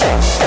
Thanks.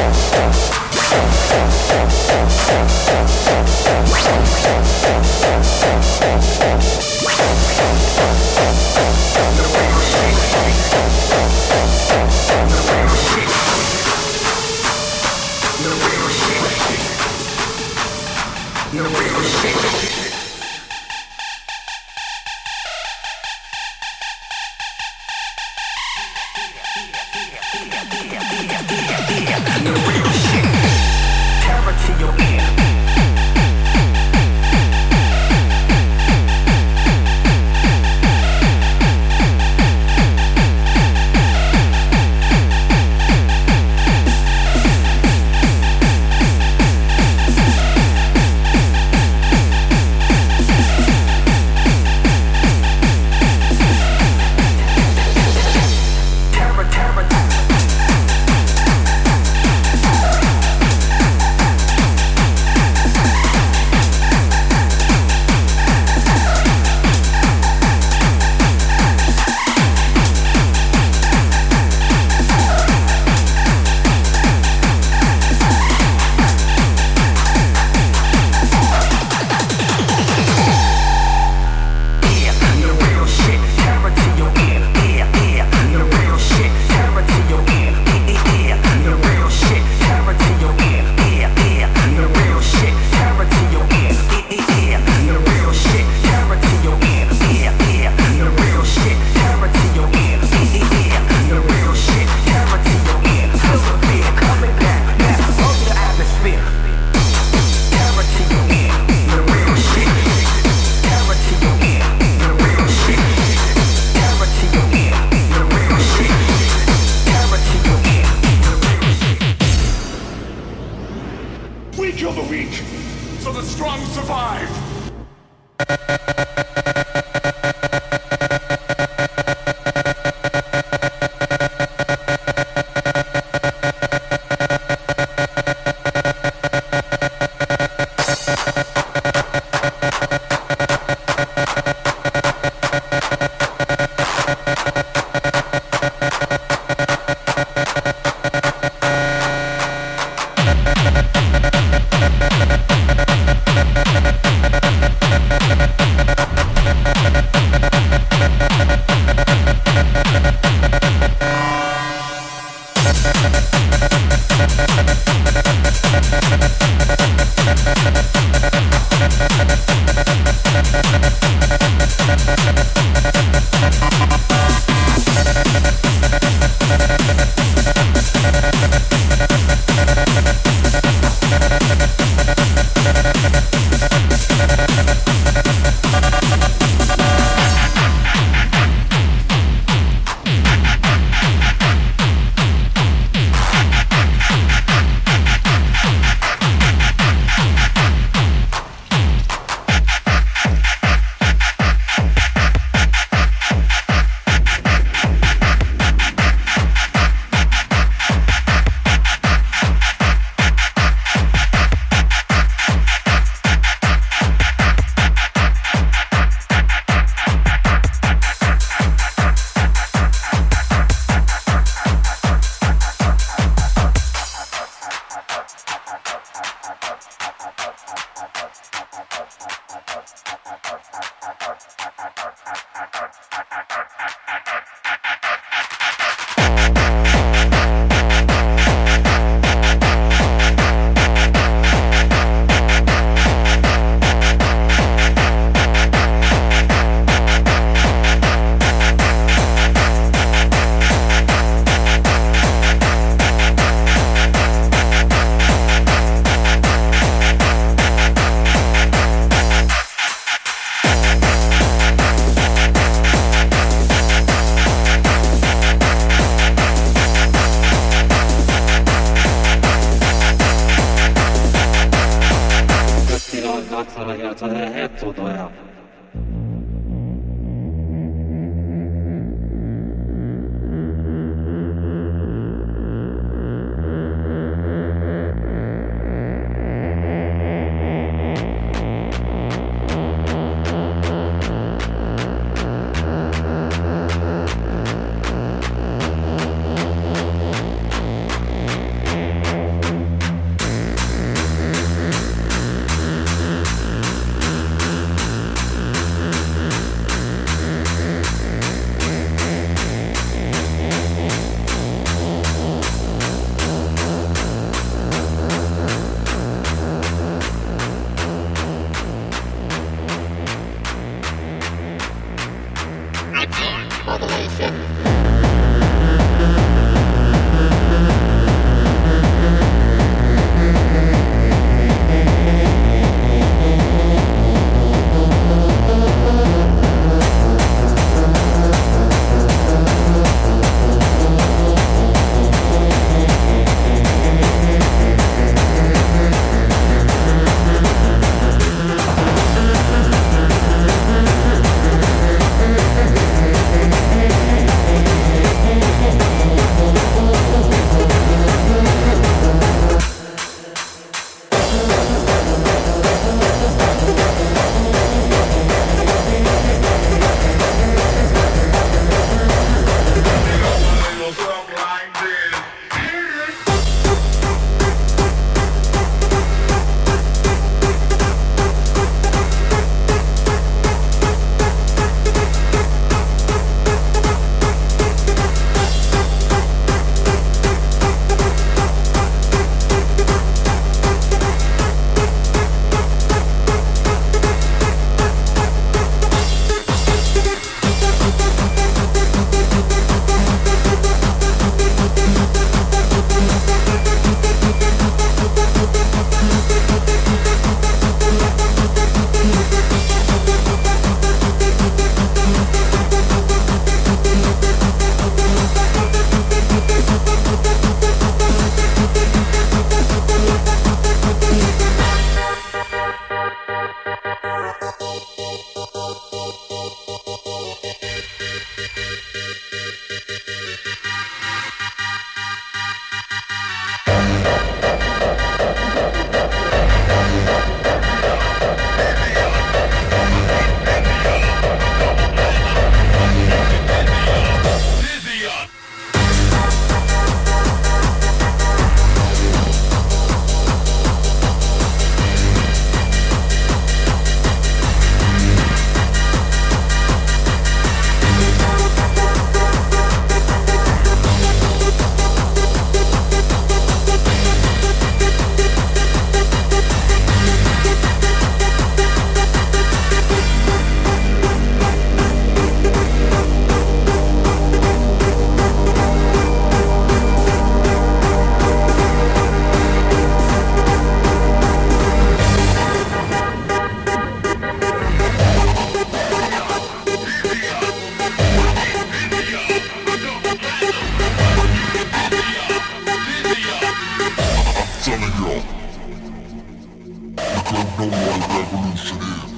don't know what a revolution is.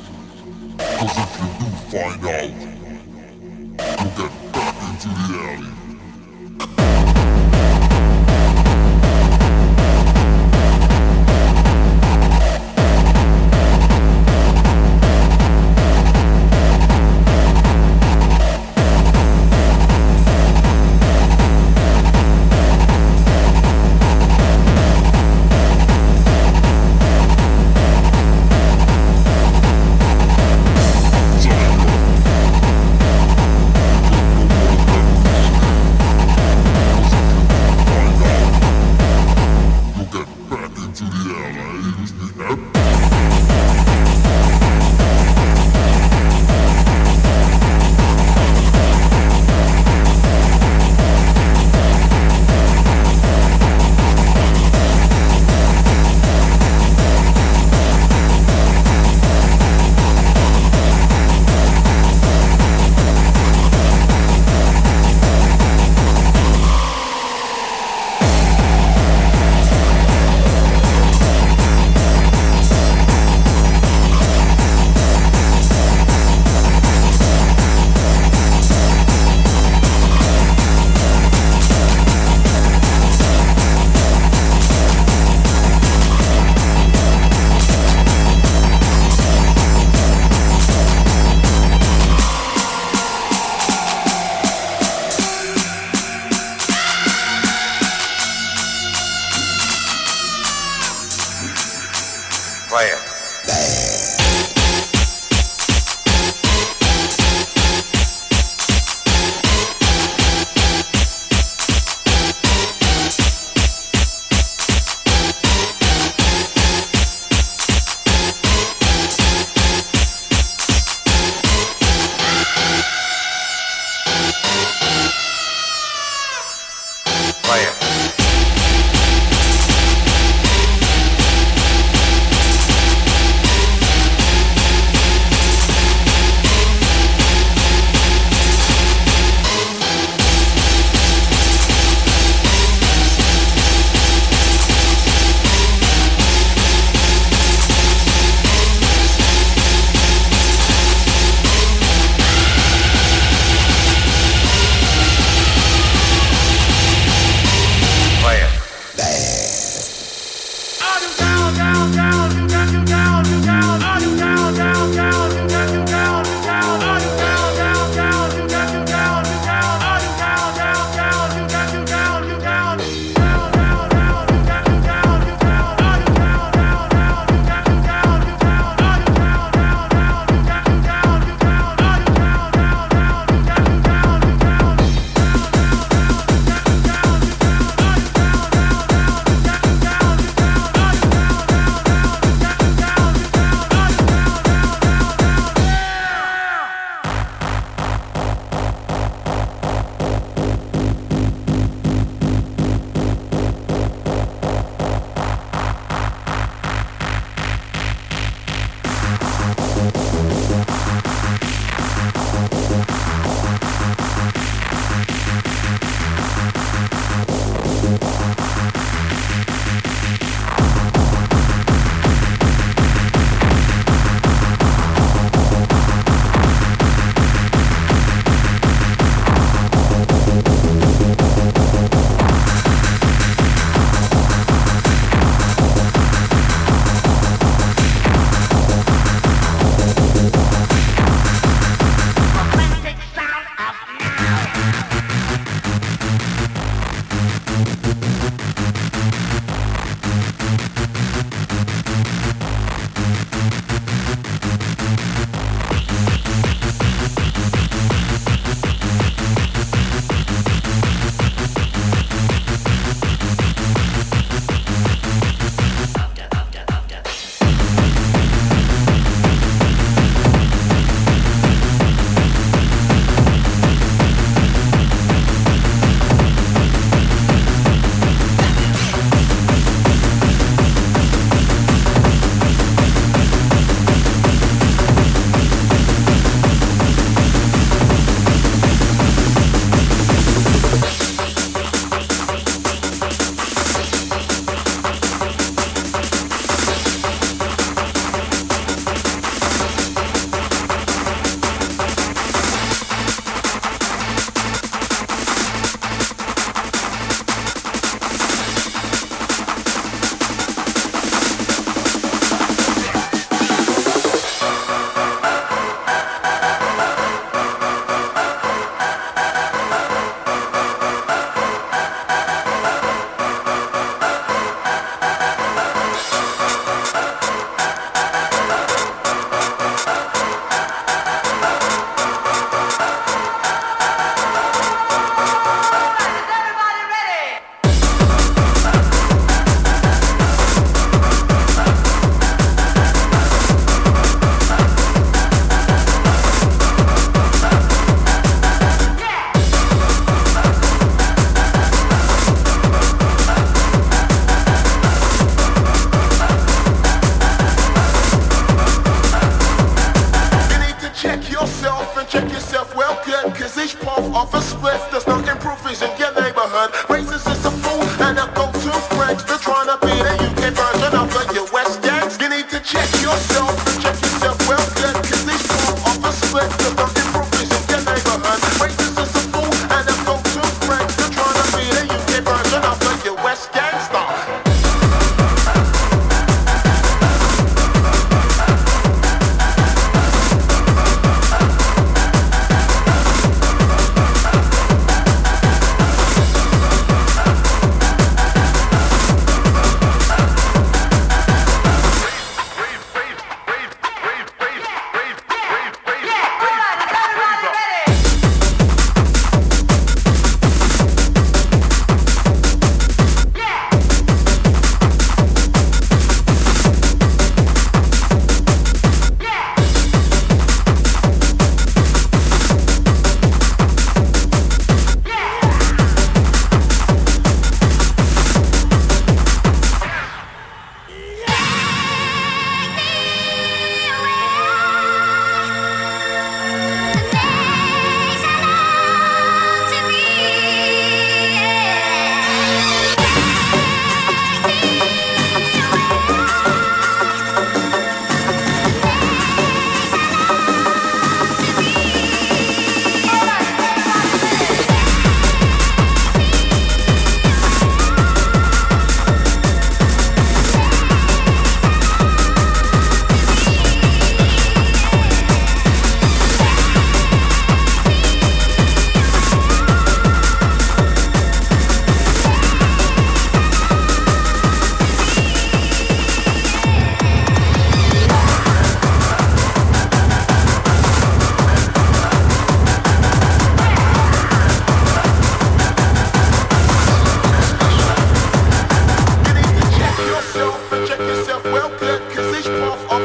Cause if you do find out, you'll get back into the alley.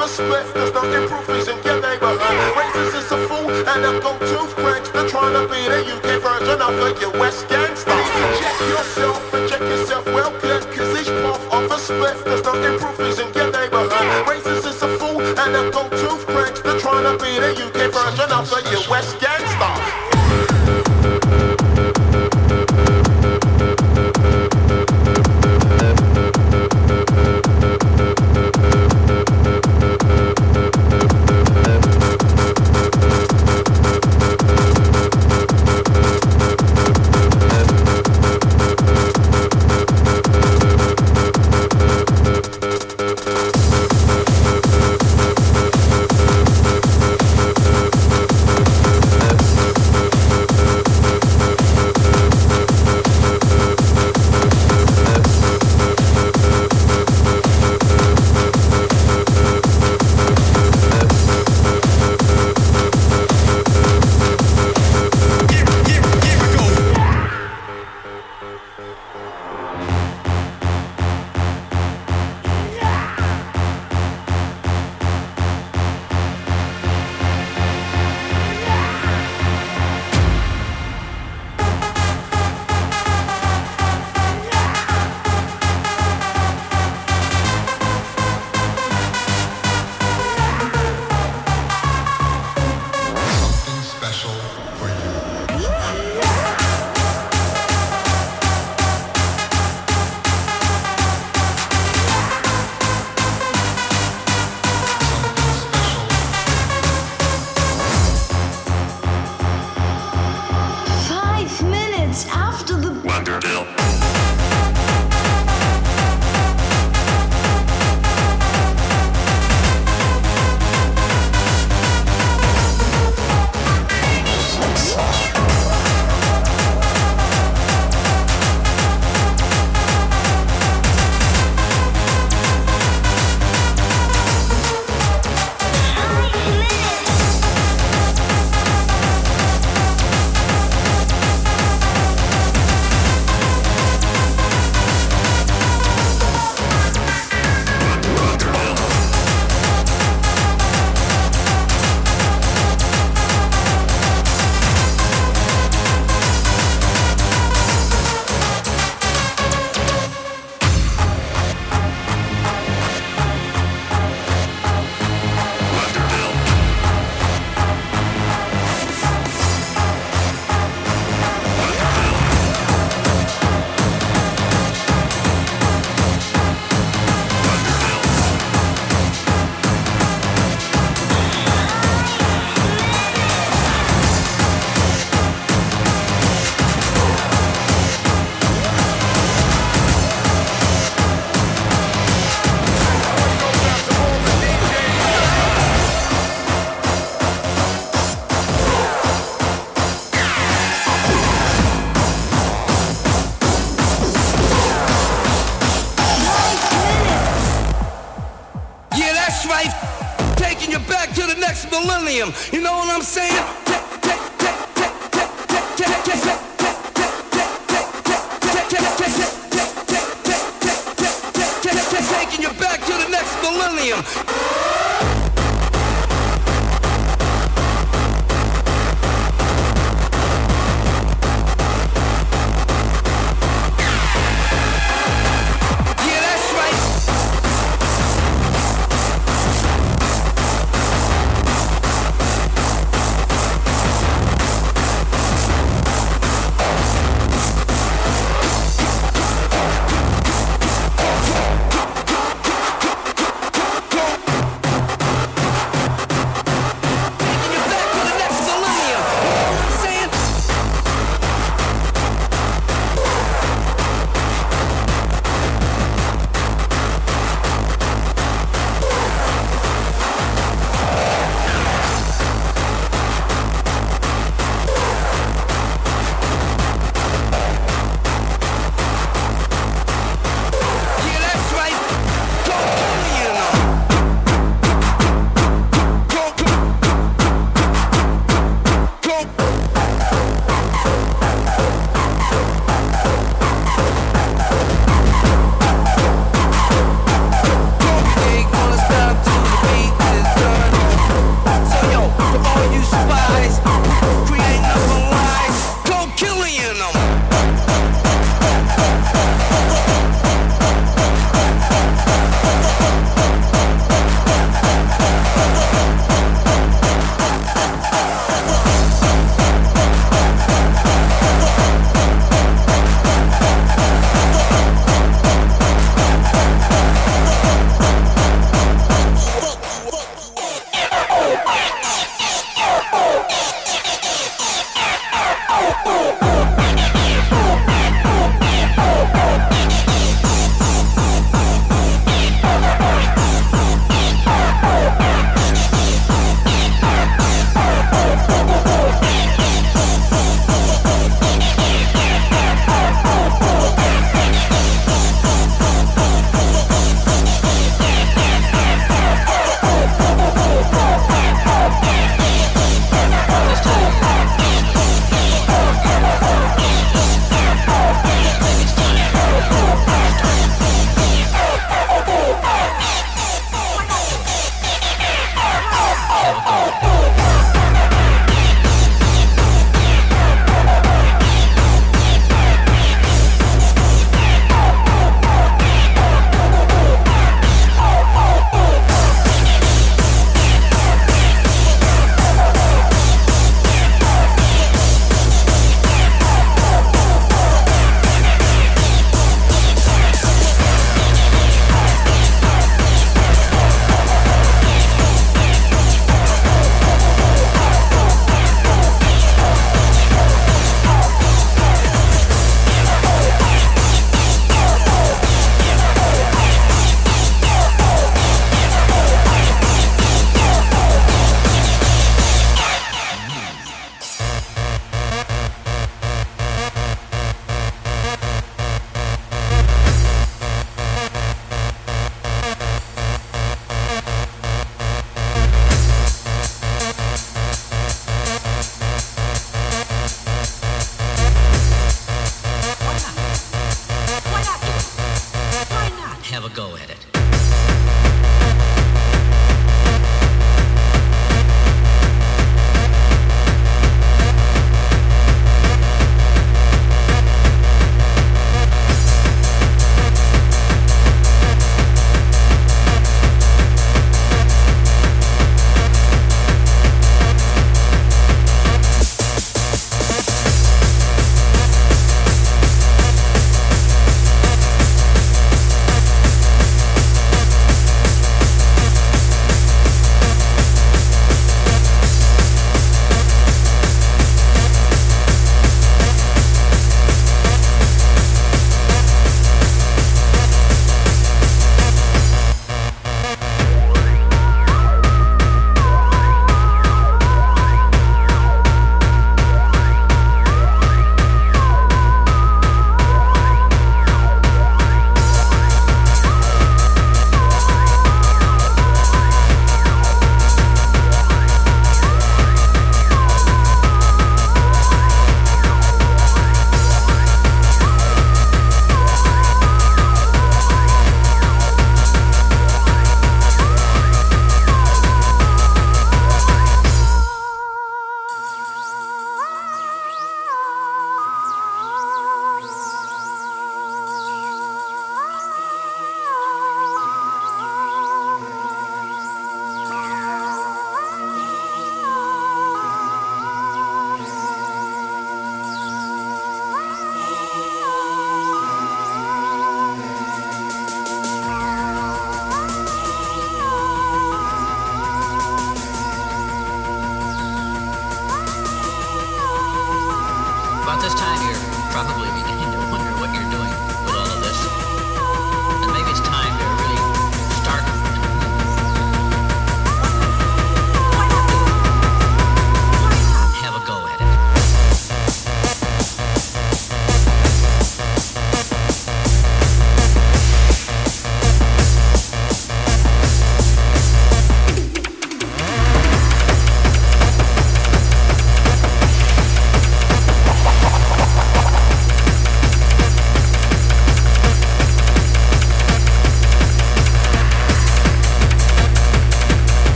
never split, there's no improvements in your neighborhood. Racist is a fool and a prig. They're trying to be the UK version of the US gangster. Check yourself and check yourself well good, cause each month of a split, there's no improvements in your neighborhood. Racist is a fool and a prig. They're trying to be the UK version of the US gangster. You know what I'm saying?